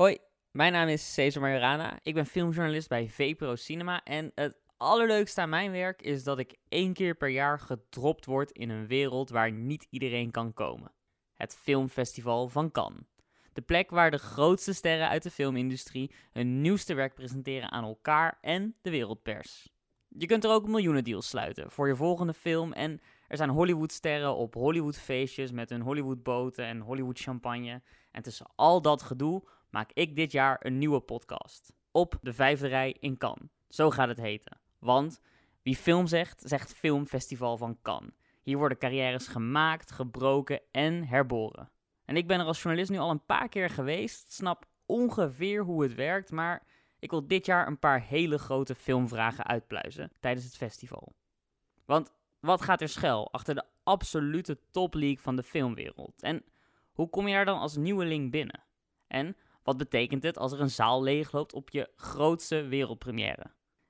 Hoi, mijn naam is Cesar Majorana. Ik ben filmjournalist bij VPRO Cinema. En het allerleukste aan mijn werk is dat ik één keer per jaar gedropt word in een wereld waar niet iedereen kan komen. Het Filmfestival van Cannes. De plek waar de grootste sterren uit de filmindustrie hun nieuwste werk presenteren aan elkaar en de wereldpers. Je kunt er ook miljoenendeals sluiten voor je volgende film en er zijn Hollywoodsterren op Hollywoodfeestjes met hun Hollywoodboten en Hollywood champagne. En tussen al dat gedoe maak ik dit jaar een nieuwe podcast. Op de vijfde rij in Cannes. Zo gaat het heten. Want wie film zegt, zegt Filmfestival van Cannes. Hier worden carrières gemaakt, gebroken en herboren. En ik ben er als journalist nu al een paar keer geweest, snap ongeveer hoe het werkt, maar ik wil dit jaar een paar hele grote filmvragen uitpluizen tijdens het festival. Want wat gaat er schuil achter de absolute topleague van de filmwereld? En hoe kom je daar dan als nieuweling binnen? En wat betekent het als er een zaal leegloopt op je grootste wereldpremière?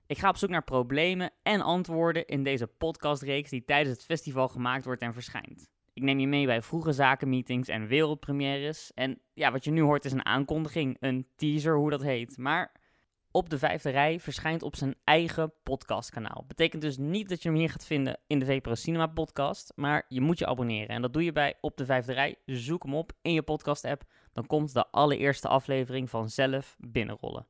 Ik ga op zoek naar problemen en antwoorden in deze podcastreeks die tijdens het festival gemaakt wordt en verschijnt. Ik neem je mee bij vroege zakenmeetings en wereldpremières. En ja, wat je nu hoort is een aankondiging, een teaser, hoe dat heet. Maar op de vijfde rij verschijnt op zijn eigen podcastkanaal. Betekent dus niet dat je hem hier gaat vinden in de VPRO Cinema podcast, maar je moet je abonneren. En dat doe je bij Op de Vijfde Rij. Zoek hem op in je podcast app, dan komt de allereerste aflevering vanzelf binnenrollen.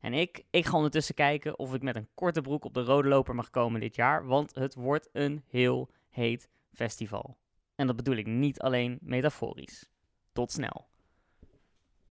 En ik, ik ga ondertussen kijken of ik met een korte broek op de rode loper mag komen dit jaar, want het wordt een heel heet festival. En dat bedoel ik niet alleen metaforisch. Tot snel.